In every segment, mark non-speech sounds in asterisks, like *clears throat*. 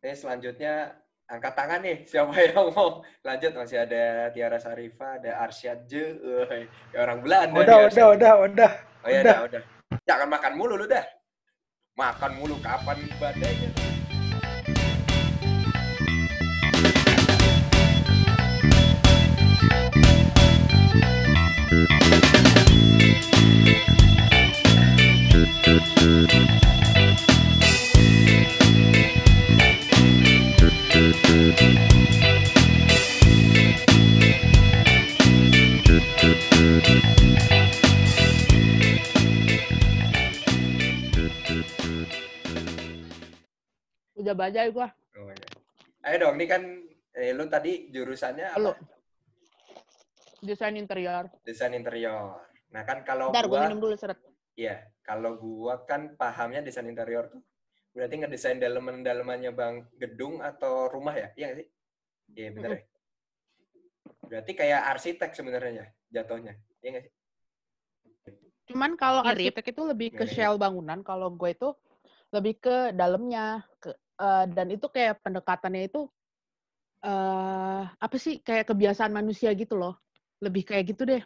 Ini selanjutnya angkat tangan nih. Siapa *laughs* yang mau? Lanjut masih ada Tiara Sarifa ada Arsyad Je ya orang Belanda Udah, udah, udah, udah. oh ya udah. udah. jangan makan mulu lu dah. Makan mulu kapan badainya Udah bajai gua. oh, ya. ayo dong ini kan eh, lu tadi jurusannya Lu. apa? Desain interior. desain interior nah kan kalau Bentar, gua gua minum dulu seret. Iya, kalau gua kan pahamnya desain interior tuh berarti ngedesain daleman-dalemannya bang gedung atau rumah ya? Iya nggak sih? Iya bener ya. Berarti kayak arsitek sebenarnya jatuhnya. Iya nggak sih? Cuman kalau arsitek itu lebih ke shell bangunan, kalau gue itu lebih ke dalamnya, ke eh, dan itu kayak pendekatannya itu eh apa sih kayak kebiasaan manusia gitu loh. Lebih kayak gitu deh.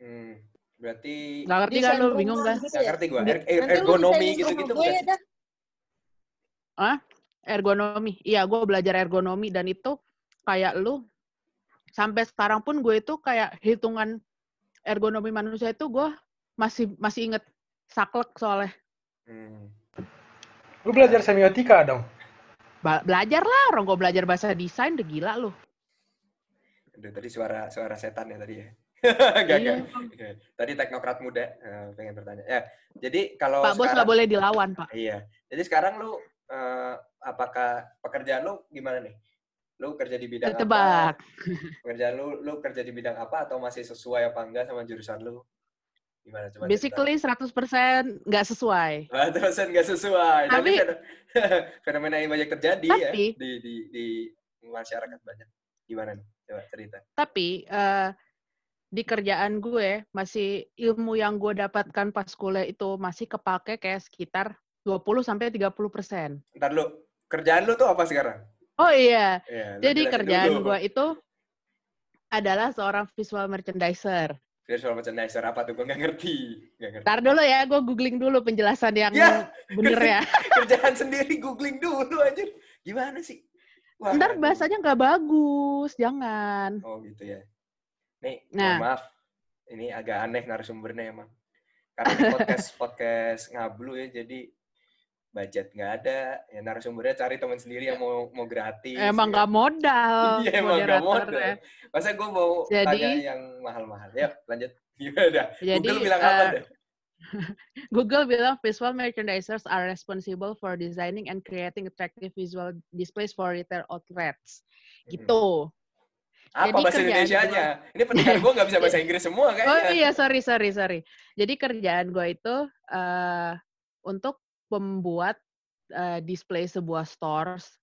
Hmm, berarti Nggak ngerti kan lu bingung kan? gitu nggak ya? ngerti gua. Er- er- ergonomi gitu-gitu bukan ya sih? dah. Ergonomi. Iya, gue belajar ergonomi dan itu kayak lu sampai sekarang pun gue itu kayak hitungan ergonomi manusia itu gue masih masih inget saklek soalnya. Hmm. Lu belajar semiotika dong. Ba- belajar lah, orang gue belajar bahasa desain udah gila lu. Aduh, tadi suara suara setan ya tadi ya. *laughs* Gak, Iya. gak. Tadi teknokrat muda eh, pengen bertanya. Ya, jadi kalau Pak Bos sekarang nggak boleh dilawan, Pak. Iya. Jadi sekarang lu eh, apakah pekerjaan lu gimana nih? Lu kerja di bidang Tebak. apa? *laughs* Pekerjaan lu lu kerja di bidang apa atau masih sesuai apa enggak sama jurusan lu? Gimana coba? Basically 100% nggak sesuai. Batasan nggak sesuai. Tapi- feno- *laughs* fenomena yang banyak terjadi ya Tapi- di di di masyarakat banyak. Gimana nih? Coba cerita. Tapi eh, di kerjaan gue masih ilmu yang gue dapatkan pas kuliah itu masih kepake kayak sekitar 20 sampai 30 persen. Ntar lu kerjaan lu tuh apa sekarang? Oh iya, lu jadi kerjaan gue itu adalah seorang visual merchandiser. Visual merchandiser apa tuh? Gue nggak ngerti. Nggak ngerti. Ntar dulu ya, gue googling dulu penjelasan yang Ya, bener ya. *laughs* kerjaan sendiri googling dulu aja. Gimana sih? Wah, Ntar bahasanya nggak bagus, jangan. Oh gitu ya. Nih, Nah. maaf. Ini agak aneh narasumbernya emang. Karena ini podcast *laughs* podcast ngablu ya, jadi budget nggak ada. Ya narasumbernya cari teman sendiri yang mau mau gratis. Emang ya. nggak modal. *laughs* Iya emang nggak modal. Masa gue mau Jadi- tanya yang mahal-mahal. Ya lanjut. *laughs* Gimana? Jadi, Google bilang apa eh, deh? Google bilang visual merchandisers are responsible for designing and creating attractive visual displays for retail outlets. Gitu. Apa jadi bahasa Indonesia-nya? Ini pendengar gue nggak bisa *laughs* bahasa Inggris semua kayaknya. Oh iya, sorry, sorry, sorry. Jadi kerjaan gue itu eh untuk membuat eh, display sebuah stores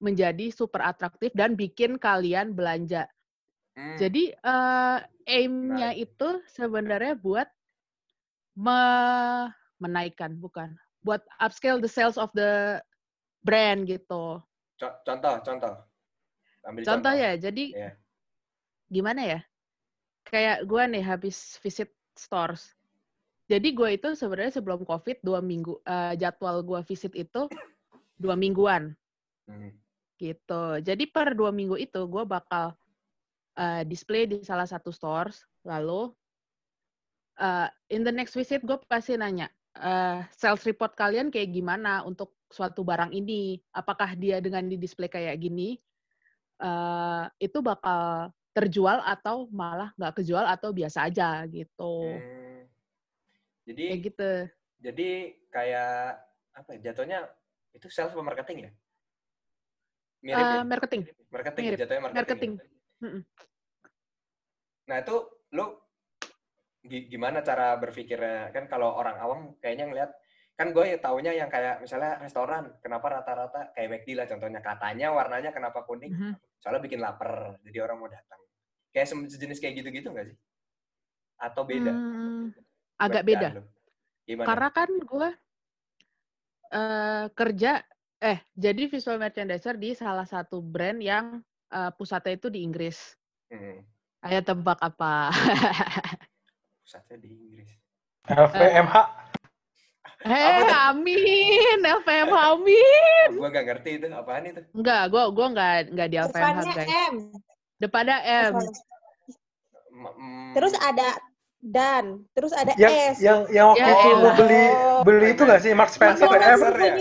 menjadi super atraktif dan bikin kalian belanja. Hmm. Jadi eh aim-nya Menarik. itu sebenarnya buat me- menaikkan, bukan, buat upscale the sales of the brand gitu. Co- contoh, contoh. Ambil Contoh ya, jadi Iya. Gimana ya? Kayak gue nih habis visit stores. Jadi gue itu sebenarnya sebelum COVID dua minggu eh, jadwal gue visit itu dua mingguan Hmm. gitu. Jadi per dua minggu itu gue bakal eh, display di salah satu stores. Lalu eh, in the next visit gue pasti nanya eh, sales report kalian kayak gimana untuk suatu barang ini? Apakah dia dengan di display kayak gini eh, itu bakal terjual atau malah nggak kejual atau biasa aja gitu. Hmm. Jadi Kayak gitu. jadi kayak apa ya, jatuhnya itu sales apa marketing ya? Mirip ya? marketing. Marketing, mirip. ya, jatuhnya marketing. Marketing. ya? Nah itu lu gi- gimana cara berpikirnya? Kan kalau orang awam kayaknya ngeliat, kan gue taunya yang kayak misalnya restoran, kenapa rata-rata kayak McD lah contohnya, katanya warnanya kenapa kuning? Mhm. Soalnya bikin lapar, jadi orang mau datang. Kayak sejenis kayak gitu-gitu nggak sih? Atau beda? Hmm, agak beda. Gimana? Karena kan gue eh kerja eh jadi visual merchandiser di salah satu brand yang uh, pusatnya itu di Inggris. Hmm. Ayo tebak apa? *laughs* Pusatnya di Inggris. LVMH. Hei, tuh? amin, LVMH amin. Gue gak ngerti itu apaan itu. Enggak, gua gua enggak enggak di Depannya guys. M. Depannya M. Mm, Terus ada dan, terus ada Yang S. yang yang waktu Ya, itu lu beli beli itu nggak sih Mark Spencer Mark ya? Spencer. ya?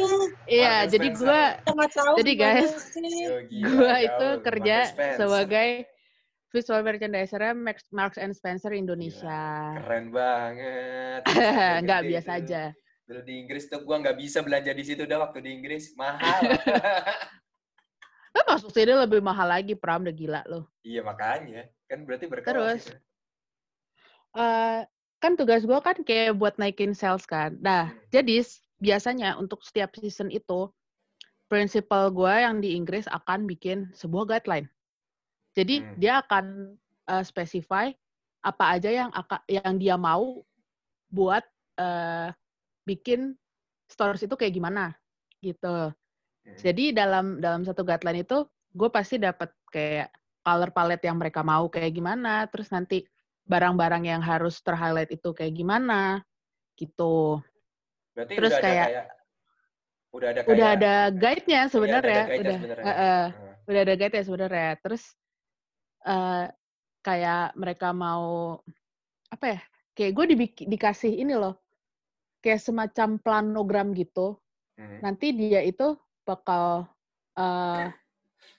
Iya, jadi nggak tahu Jadi, guys, gua itu kerja sebagai visual merchandiser Marks, Marks and Spencer Gila, Indonesia. Keren banget. *laughs* Enggak Gede biasa itu. aja. Dulu di Inggris tuh gua nggak bisa belanja di situ dah waktu di Inggris. Mahal. *laughs* Kan masuk sini lebih mahal lagi, Pram, udah gila loh. iya makanya. Kan berarti berkelas Terus, eh kan tugas gue kan kayak buat naikin sales kan. Nah, Hmm. jadi biasanya untuk setiap season itu, principal gue yang di Inggris akan bikin sebuah guideline. Jadi Hmm. dia akan eh, specify apa aja yang yang dia mau buat eh, bikin stores itu kayak gimana gitu. Hmm. Jadi dalam dalam satu guideline itu gue pasti dapat kayak color palette yang mereka mau kayak gimana, terus nanti barang-barang yang harus terhighlight itu kayak gimana gitu. Berarti terus udah kayak- ada kayak udah ada kayak Udah ada guide-nya sebenarnya, guide-nya udah sebenarnya. eh, eh, Nah, udah ada guide-nya sebenarnya. Terus eh kayak mereka mau apa ya? Kayak gue dikasih ini loh, kayak semacam planogram gitu. hmm. nanti dia itu bakal eh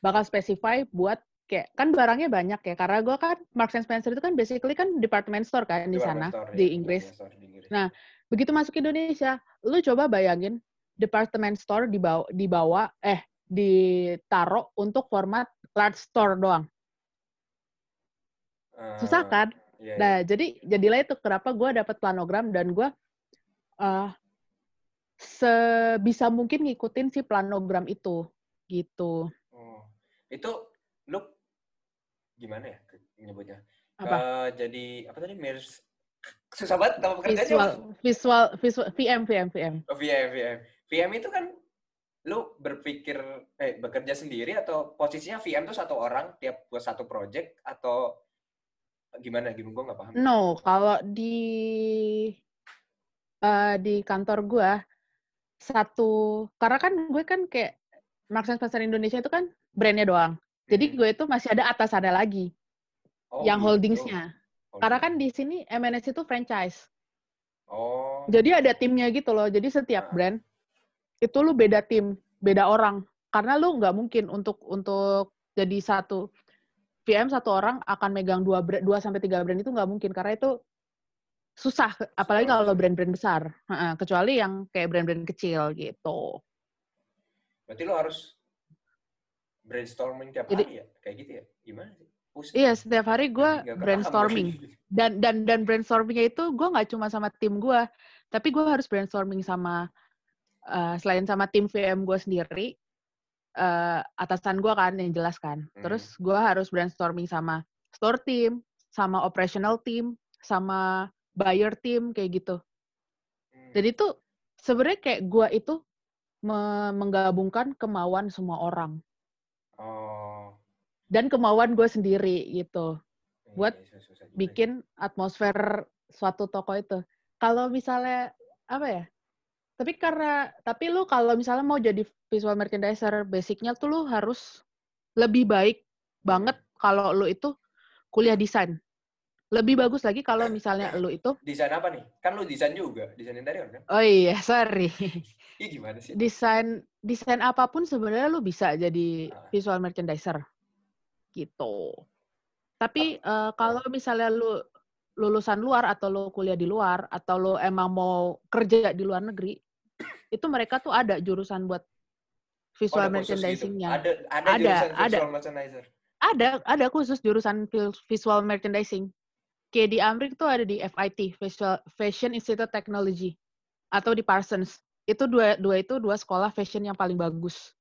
bakal specify buat kayak kan barangnya banyak ya karena gue kan Marks and Spencer itu kan basically kan department store kan di sana store, di ya, Inggris. store di Inggris. Nah, Begitu masuk Indonesia, lu coba bayangin department store dibawa dibawa eh ditaruh untuk format large store doang. Susah Eh, kan? iya, iya. Nah, jadi jadilah itu kenapa gue dapat planogram dan gue eh sebisa mungkin ngikutin si planogram itu gitu. Oh. Itu lu gimana ya nyebutnya? Apa? Eh, jadi apa tadi mirs susah banget nama pekerjaannya Visual, visual, visual, VM, VM, VM. Oh, VM, VM. VM itu kan lu berpikir eh bekerja sendiri atau posisinya VM itu satu orang tiap buat satu project atau gimana gimana gue nggak paham. No, kalau di eh, di kantor gue satu karena kan gue kan kayak Marks and Spencer Indonesia itu kan brandnya doang. Jadi Hmm. gue itu masih ada atasannya lagi Oh, yang gitu. holdingsnya. Karena kan Holding. di sini MNS itu franchise. Oh. Jadi ada timnya gitu loh. Jadi setiap Ah. brand itu lu beda tim, beda orang. Karena lu nggak mungkin untuk untuk jadi satu VM satu orang akan megang dua dua sampai tiga brand itu nggak mungkin karena itu susah. Apalagi kalau brand-brand besar. Kecuali yang kayak brand-brand kecil gitu. Berarti lo harus brainstorming tiap Jadi- hari ya? Kayak gitu ya? Gimana sih? Pusing. Iya, setiap hari gue brainstorming. *laughs* Dan dan dan brainstormingnya itu gue nggak cuma sama tim gue, tapi gue harus brainstorming sama eh, selain sama tim VM gue sendiri, eh, atasan gue kan yang jelas kan. Hmm. Terus gue harus brainstorming sama store team, sama operational team, sama buyer team kayak gitu. Hmm. Jadi tuh sebenarnya kayak gue itu me- menggabungkan kemauan semua orang Oh. dan kemauan gue sendiri gitu. iya, Buat iya, susah- susah juga bikin atmosfer suatu toko itu. Kalau misalnya apa ya? Tapi karena tapi lu kalau misalnya mau jadi visual merchandiser, basicnya tuh lu harus lebih baik banget kalau lu itu kuliah desain. Lebih bagus lagi kalau misalnya lu itu. Desain apa nih? Kan lu desain juga, desain interior kan? Oh iya, *laughs* sorry. Iya gimana sih? Desain desain apa pun sebenarnya lu bisa jadi Ah. visual merchandiser. Gitu. Tapi eh, kalau misalnya lu lulusan luar atau lu kuliah di luar atau lu emang mau kerja di luar negeri, *coughs* itu mereka tuh ada jurusan buat Oh, visual ada khusus gitu? merchandising-nya. Ada, ada, Ada, jurusan ada. visual merchandiser. Ada, ada khusus jurusan visual merchandising. Kayak di Amrik tuh ada di FIT, Fashion Institute Technology, atau di Parsons. Itu dua, dua itu dua sekolah fashion yang paling bagus.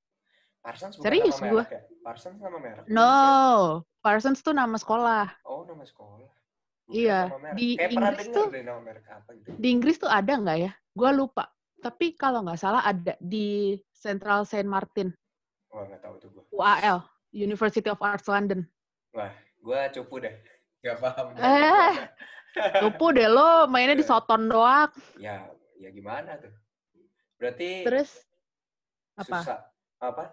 Parsons bukan Serius, nama gua. merek ya? Parsons nama merek? No, Parsons tuh nama sekolah. Oh, nama sekolah. Gua Iya, nama di Kayak Inggris tuh- deh nama merek apa gitu. Di Inggris tuh ada nggak ya? Gua lupa. Tapi kalau nggak salah ada di Central Saint Martin, Wah, nggak tahu tuh gue. UAL, University of Arts London. Gue cupu deh. Gak paham. Eh. Lupa deh lo mainnya di Soton doang. Ya, ya gimana tuh? Berarti Terus apa? susah. Apa?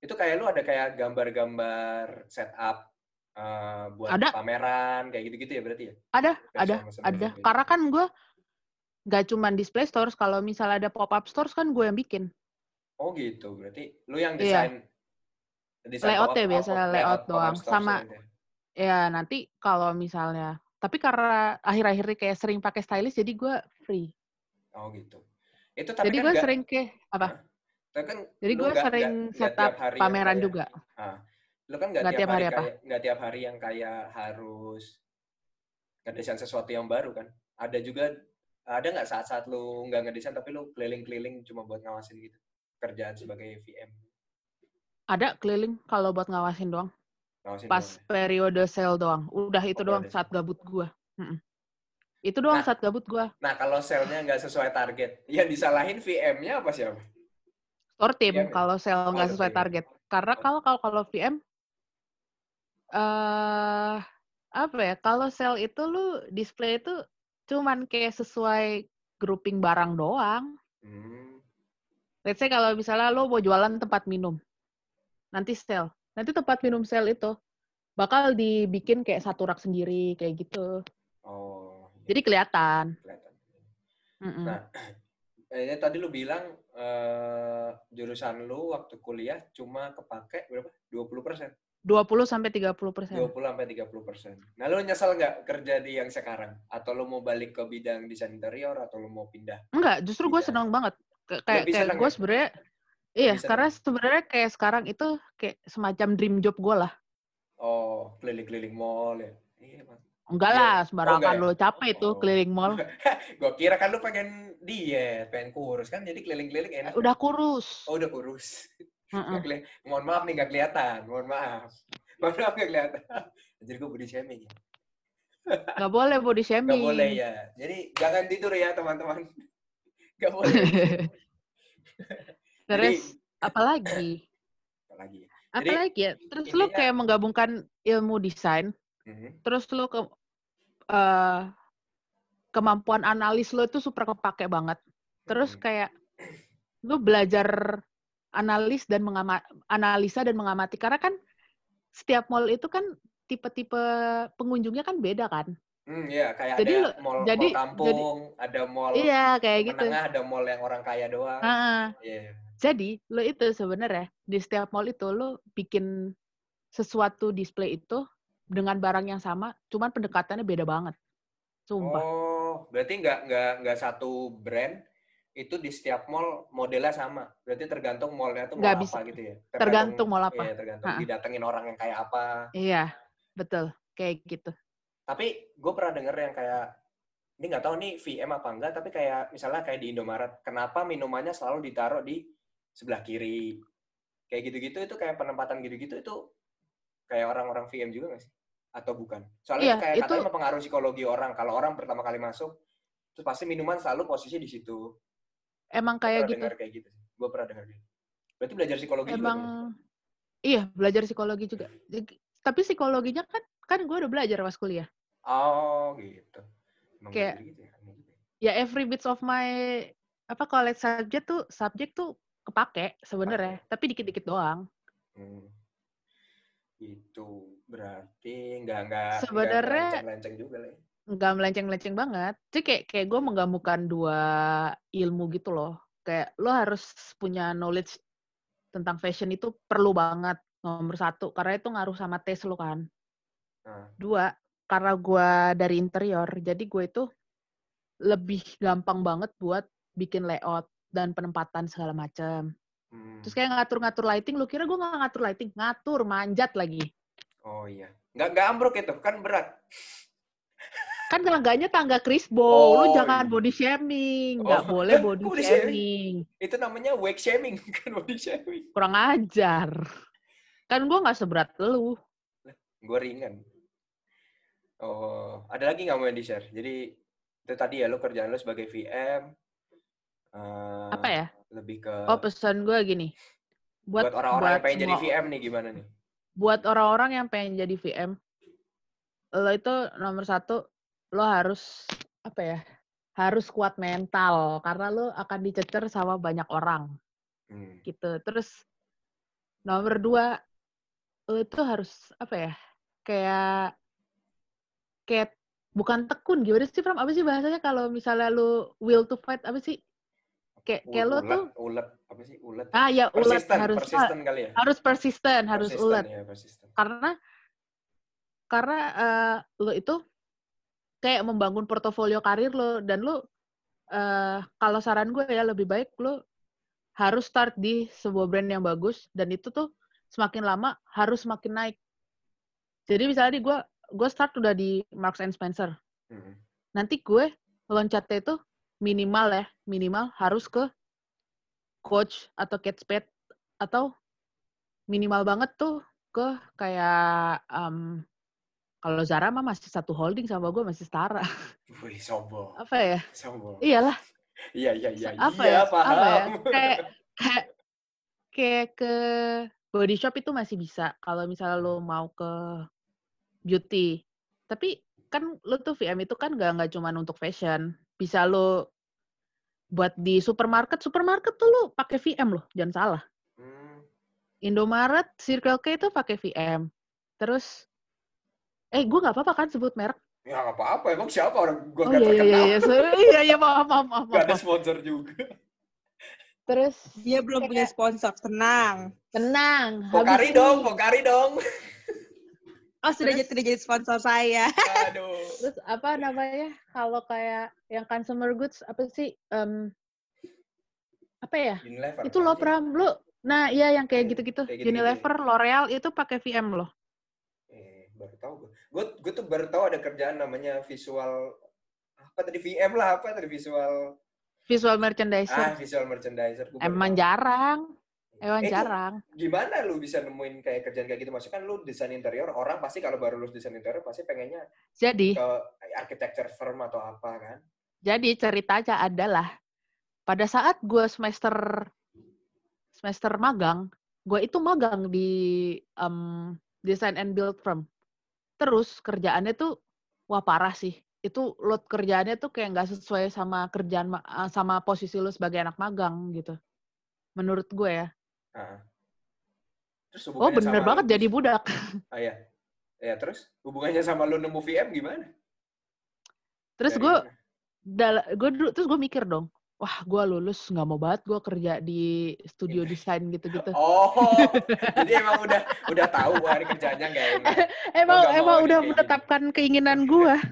Itu kayak lu ada kayak gambar-gambar setup eh, buat Ada. pameran kayak gitu-gitu ya berarti ya? Ada, Kayak ada, ada. gitu ya? Karena kan gue nggak cuman display stores, kalau misalnya ada pop up stores kan gue yang bikin. Oh gitu. Berarti lu yang Iya. desain Layout-nya pop-up- biasanya pop-up- layout pop-up doang. Sama- ya? Ya nanti kalau misalnya, tapi karena akhir-akhir ini kayak sering pakai stylist, jadi gue free. Oh gitu. Itu tapi jadi kan gue sering ke apa? tapi kan Jadi gue sering nggak setup pameran kayak- juga. Ah, lu kan nggak tiap, tiap hari, hari apa? kayak nggak tiap hari yang kayak harus ngedesain sesuatu yang baru kan? Ada juga ada nggak saat-saat lu nggak ngedesain tapi lu keliling-keliling cuma buat ngawasin gitu kerjaan sebagai VM Ada keliling kalau buat ngawasin doang. Ngawasin Pas doang periode sale doang. Udah itu Oh, doang periode saat gabut gue. Itu doang Nah. saat gabut gue. Nah kalau sale-nya nggak sesuai target, yang disalahin VM-nya apa siapa? Store team ya? kalau sale nggak Oh, sesuai team. target. Karena Oh. kalau kalau kalau VM eh apa ya? Kalau sale itu lu display itu cuman kayak sesuai grouping barang doang. Hmm, Let's say kalau misalnya lo mau jualan tempat minum, nanti sale. Nanti tempat minum sale itu bakal dibikin kayak satu rak sendiri kayak gitu. oh, iya, Jadi kelihatan. kelihatan. Mm-mm. Nah, *clears throat* eh, tadi lu bilang eh, jurusan lu waktu kuliah cuma kepake berapa? 20 persen. 20 sampai 30 persen. 20 sampai 30 persen. Nah, lu nyesel nggak kerja di yang sekarang? Atau lu mau balik ke bidang desain interior atau lu mau pindah? Enggak, justru gue seneng banget. Kayak kayak, gue ya? sebenarnya iya, Lebih karena sebenarnya kayak sekarang itu kayak semacam dream job gue lah. Oh, keliling-keliling mall ya? Iya, Bang. Enggak Iya. lah, Oh, sembarangan enggak ya? lo capek itu Oh. keliling mall. *laughs* Gua kira kan lu pengen diet, pengen kurus kan, jadi keliling-keliling enak. Udah kurus. Oh, udah kurus. *laughs* Keli- Mohon maaf nih, nggak kelihatan. Mohon maaf. *laughs* Mohon maaf, nggak kelihatan. Jadi gue body shaming ya? Nggak boleh body shaming. Nggak boleh ya. Jadi jangan tidur ya, teman-teman. Nggak boleh. Terus apalagi? Apalagi. Jadi, Apalagi ya? Terus lu kayak menggabungkan ilmu desain, Mhm. terus lu ke eh, kemampuan analis lu itu super kepake banget. Terus Mhm. kayak lu belajar analis dan mengama- analisa dan mengamati karena kan setiap mall itu kan tipe-tipe pengunjungnya kan beda kan. Hmm, iya, kayak Jadi ada mall, jadi- mall kampung, ada mall Iya, kayak gitu. menengah, ada mall yang orang kaya doang. Ah, Iya. Jadi lo itu sebenarnya di setiap mall itu lo bikin sesuatu display itu dengan barang yang sama, cuman pendekatannya beda banget. Sumpah. Oh, berarti nggak nggak nggak satu brand itu di setiap mall modelnya sama. Berarti tergantung mallnya tuh mall Nggak apa bisa. gitu ya. Tergantung mall apa. Iya, tergantung Ha-ha. didatengin orang yang kayak apa. Iya, betul. Kayak gitu. Tapi gue pernah denger yang kayak ini nggak tahu nih VM apa enggak, tapi kayak misalnya kayak di Indomaret, kenapa minumannya selalu ditaruh di sebelah kiri? Kayak gitu-gitu itu kayak penempatan gitu-gitu itu kayak orang-orang VM juga nggak sih? Atau bukan? Soalnya Iya, kayak itu- katanya mempengaruhi psikologi orang. Kalau orang pertama kali masuk, terus pasti minuman selalu posisi di situ. Emang Gua kayak gitu. dengar kayak gitu. Gue pernah dengar gitu. Berarti belajar psikologi juga. Emang dong? iya, belajar psikologi juga. Tapi psikologinya kan kan gue udah belajar pas kuliah. Oh, gitu. Emang Kayak- gitu ya. Gitu ya. Ya every bits of my apa college subject tuh subjek tuh kepake sebenarnya, tapi dikit-dikit doang. Hmm. Itu berarti nggak nggak Sebenarnya- melenceng juga lah. ya. nggak melenceng-melenceng banget. Jadi kayak kayak gue menggabungkan dua ilmu gitu loh. Kayak lo harus punya knowledge tentang fashion itu perlu banget nomor satu karena itu ngaruh sama taste lo kan. Nah. Dua karena gue dari interior jadi gue itu lebih gampang banget buat bikin layout dan penempatan segala macam. Hmm. Terus kayak ngatur-ngatur lighting, lu kira gue nggak ngatur lighting? Ngatur, manjat lagi. Oh iya. Nggak nggak ambruk itu, kan berat. Kan tangganya tangga Crisbo, Oh, lu jangan iya. body shaming, nggak Oh, boleh *laughs* body body shaming. Itu namanya wake shaming, *laughs* kan body shaming. kurang ajar. Kan gue nggak seberat lu. Gue ringan. Oh, ada lagi nggak mau yang di-share? Jadi itu tadi ya lo kerjaan lo sebagai VM. Eh, Apa ya? Lebih ke Oh, pesan gue gini. buat orang-orang yang pengen jadi VM nih gimana nih? buat orang-orang yang pengen jadi VM, lo itu nomor satu, lo harus apa ya? Harus kuat mental karena lo akan dicecer sama banyak orang Hmm. gitu. Terus nomor dua, lo itu harus apa ya? Kayak kayak bukan tekun gimana sih Pram? Apa sih bahasanya kalau misalnya lo will to fight apa sih? Kayak kayak lo tuh ulet apa sih ulet? ah ya ulet harus persisten kali ya. harus persisten, harus Persisten, ulet. Ya, persisten. karena karena eh, lo itu kayak membangun portofolio karir lo dan lo eh, kalau saran gue ya lebih baik lo harus start di sebuah brand yang bagus dan itu tuh semakin lama harus semakin naik. Jadi misalnya di gue gue start udah di Marks and Spencer. Hmm. Nanti gue loncatnya itu minimal ya, minimal harus ke coach atau Kate Spade atau minimal banget tuh ke kayak em, kalau Zara mah masih satu holding sama gue masih setara. Wih, sombong. Apa ya? Sombong. Iyalah, Iya, iya, iya. apa iya, ya? paham. Apa ya? Kayak kayak kayak ke body shop itu masih bisa kalau misalnya lo mau ke beauty. Tapi kan lo tuh VM itu kan nggak nggak cuma untuk fashion. Bisa lo buat di supermarket, supermarket tuh lo pakai VM loh, jangan salah. Hmm. Indomaret, Circle K itu pakai VM. Terus, eh gue nggak apa-apa kan sebut merek? Ya nggak apa-apa, emang siapa orang gua Oh nggak iya iya terkenal. iya iya, sorry. iya iya maaf maaf maaf. Gak ada maaf. sponsor juga. Terus Dia belum punya sponsor, tenang. tenang. Pokari habis dong, ini- Pokari dong. Oh, sudah jadi, sudah jadi sponsor saya. Aduh. *laughs* Terus apa namanya? Kalau kayak yang consumer goods apa sih? Em, apa ya? Unilever. Itu lo Pram, lo. Nah, iya yang kayak gitu-gitu. kayak. Unilever, L'Oreal itu pakai VM loh. Eh, baru tahu gue. Gue gue tuh baru tahu ada kerjaan namanya visual apa tadi VM lah apa tadi visual Visual ah merchandiser. visual merchandiser. Gua Emang tahu. jarang. Emang Eh, jarang. Gimana lu bisa nemuin kayak kerjaan kayak gitu? Maksudnya kan lu desain interior, orang pasti kalau baru lulus desain interior pasti pengennya Jadi, ke architecture firm atau apa kan? jadi ceritanya adalah pada saat gue semester semester magang, gue itu magang di em, design and build firm. Terus kerjaannya tuh wah parah sih. Itu load kerjaannya tuh kayak nggak sesuai sama kerjaan ma- sama posisi lu sebagai anak magang gitu. Menurut gue ya. Terus Oh bener sama banget lu- jadi budak. Ah ya. Ya terus hubungannya sama lu nemu VM gimana? Terus gue gue dulu terus gue mikir dong, wah gue lulus nggak mau banget gue kerja di studio desain gitu-gitu. Oh, *laughs* jadi emang udah udah tahu ini kerjanya nggak enak. emang nggak mau emang nih udah kayak gini. menetapkan keinginan gue. *laughs*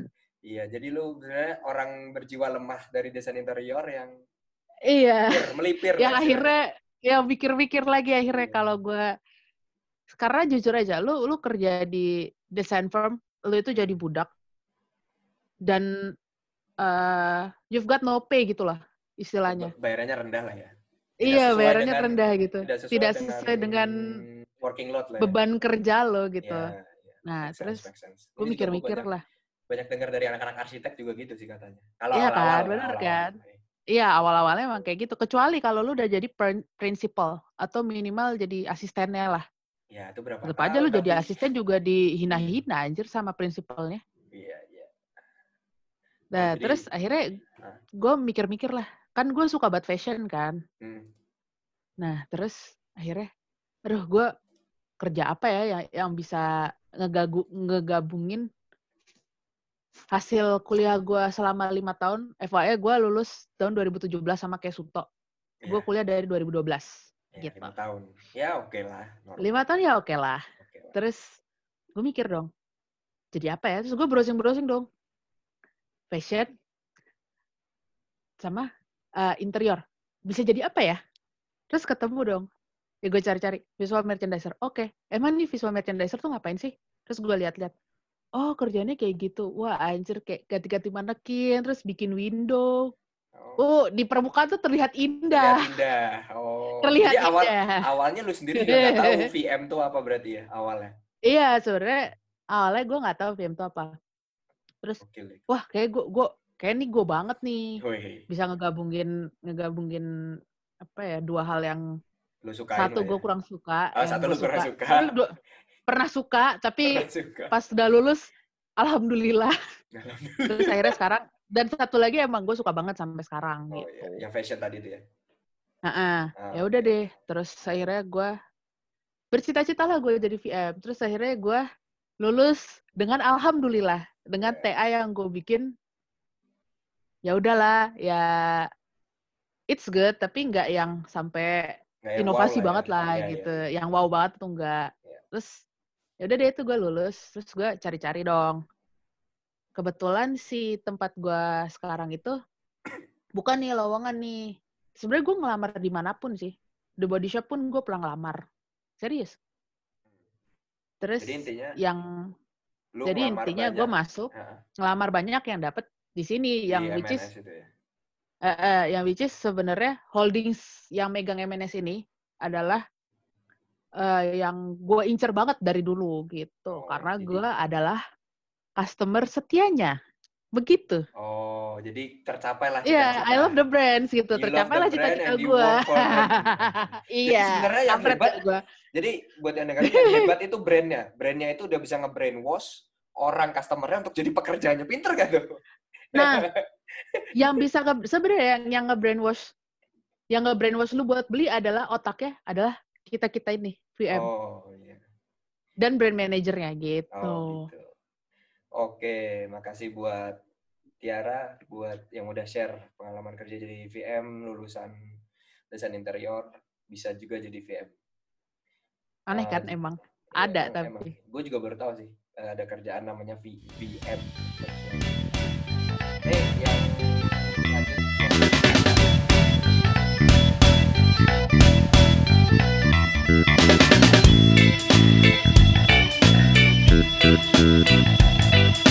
Iya, jadi lu orang berjiwa lemah dari desain interior yang Iya. melipir. yang akhirnya ya mikir-mikir lagi akhirnya Iya. kalau gue karena jujur aja lu lu kerja di design firm lu itu jadi budak dan eh you've got no pay gitu lah istilahnya. Bayarannya rendah lah ya. Tidak iya bayarannya dengan- rendah gitu Tidak sesuai, tidak dengan, sesuai dengan working load lah. ya. beban kerja lo gitu Iya, iya. nah Make terus gue mikir-mikir lah Banyak dengar dari anak-anak arsitek juga gitu sih katanya. Kalau Iya awal-awal, kan, bener awal-awal. kan? Iya awal-awalnya emang kayak gitu kecuali kalau lu udah jadi prin- principal atau minimal jadi asistennya lah Ya, itu berapa tetap aja lu jadi asisten juga dihina-hina anjir sama prinsipalnya Iya, iya. Nah, jadi- terus akhirnya gue mikir-mikir lah. Kan gue suka banget fashion kan. Hmm. Nah, terus akhirnya, aduh gue kerja apa ya yang, yang bisa ngegagu, ngegabungin hasil kuliah gue selama lima tahun. FYI gue lulus tahun 2017 sama kayak Suto. Gue Ya, kuliah dari 2012. ya, gitu. lima tahun. Ya, oke lah. normal. Lima tahun ya oke lah. Oke lah. Terus gue mikir dong, jadi apa ya? Terus gue browsing-browsing dong. Fashion sama eh, interior. Bisa jadi apa ya? Terus ketemu dong. Ya gue cari-cari visual merchandiser. Oke, emang nih visual merchandiser tuh ngapain sih? Terus gue lihat-lihat. Oh, kerjanya kayak gitu. Wah, anjir kayak ganti-ganti manekin, terus bikin window. Oh, Oh, di permukaan tuh terlihat terlihat indah. indah. Oh. Terlihat Jadi awal, indah. awalnya lu sendiri juga nggak tahu *laughs* VM tuh apa berarti ya awalnya. Iya, sebenarnya awalnya gue nggak tahu film itu apa. Terus Lik. wah kayak gue gue kayak nih gue banget nih Wih. bisa ngegabungin ngegabungin apa ya dua hal yang Lu sukain satu gue ya. kurang suka. Oh, satu lu kurang suka. Dua- pernah suka, tapi Pernah suka. pas udah lulus, alhamdulillah. Alhamdulillah. Terus akhirnya sekarang dan satu lagi emang gue suka banget sampai sekarang Oh, gitu. iya. Yang fashion tadi tuh ya. Heeh. Ah, ya udah deh. Terus akhirnya gue bercita-cita lah gue jadi VM. Terus akhirnya gue lulus dengan alhamdulillah dengan. TA yang gue bikin. Ya udahlah, ya it's good tapi nggak yang sampai yang inovasi wow lah banget ya. lah Iya, iya. gitu. Yang wow banget tuh enggak. Iya. Terus ya udah deh itu gue lulus, terus gue cari-cari dong. Kebetulan si tempat gue sekarang itu bukan nih lowongan nih. Sebenarnya gue ngelamar di mana pun sih. The Body Shop pun gue pulang ngelamar. Serius. Terus Jadi intinya yang jadi intinya gue masuk Heeh, ngelamar banyak yang dapet di sini di yang which is MNS ya. Eh, eh, yang which is sebenarnya holdings yang megang MNS ini adalah eh, yang gue incer banget dari dulu gitu Oh, karena jadi- gue adalah customer setianya begitu Oh, jadi tercapai lah Iya, cita-cita. I love the brands gitu You tercapai lah cita-cita gue *laughs* iya sebenarnya yang hebat- gue Jadi buat yang yang hebat itu brandnya. Brandnya itu udah bisa nge-brainwash orang customernya untuk jadi pekerjaannya. Pinter gak tuh? Nah, *laughs* yang bisa nge- sebenarnya yang yang nge-brainwash yang nge-brainwash lu buat beli adalah otaknya adalah kita kita ini VM oh, iya. dan brand manajernya gitu. Oh, gitu. Oke, makasih buat Tiara, buat yang udah share pengalaman kerja jadi VM, lulusan desain interior, bisa juga jadi VM. Aneh kan j- emang. Ya, Ada emang, tapi. Gue juga baru tahu sih, eh, ada kerjaan namanya V- VM. Nih, yang lanjut. Thank you.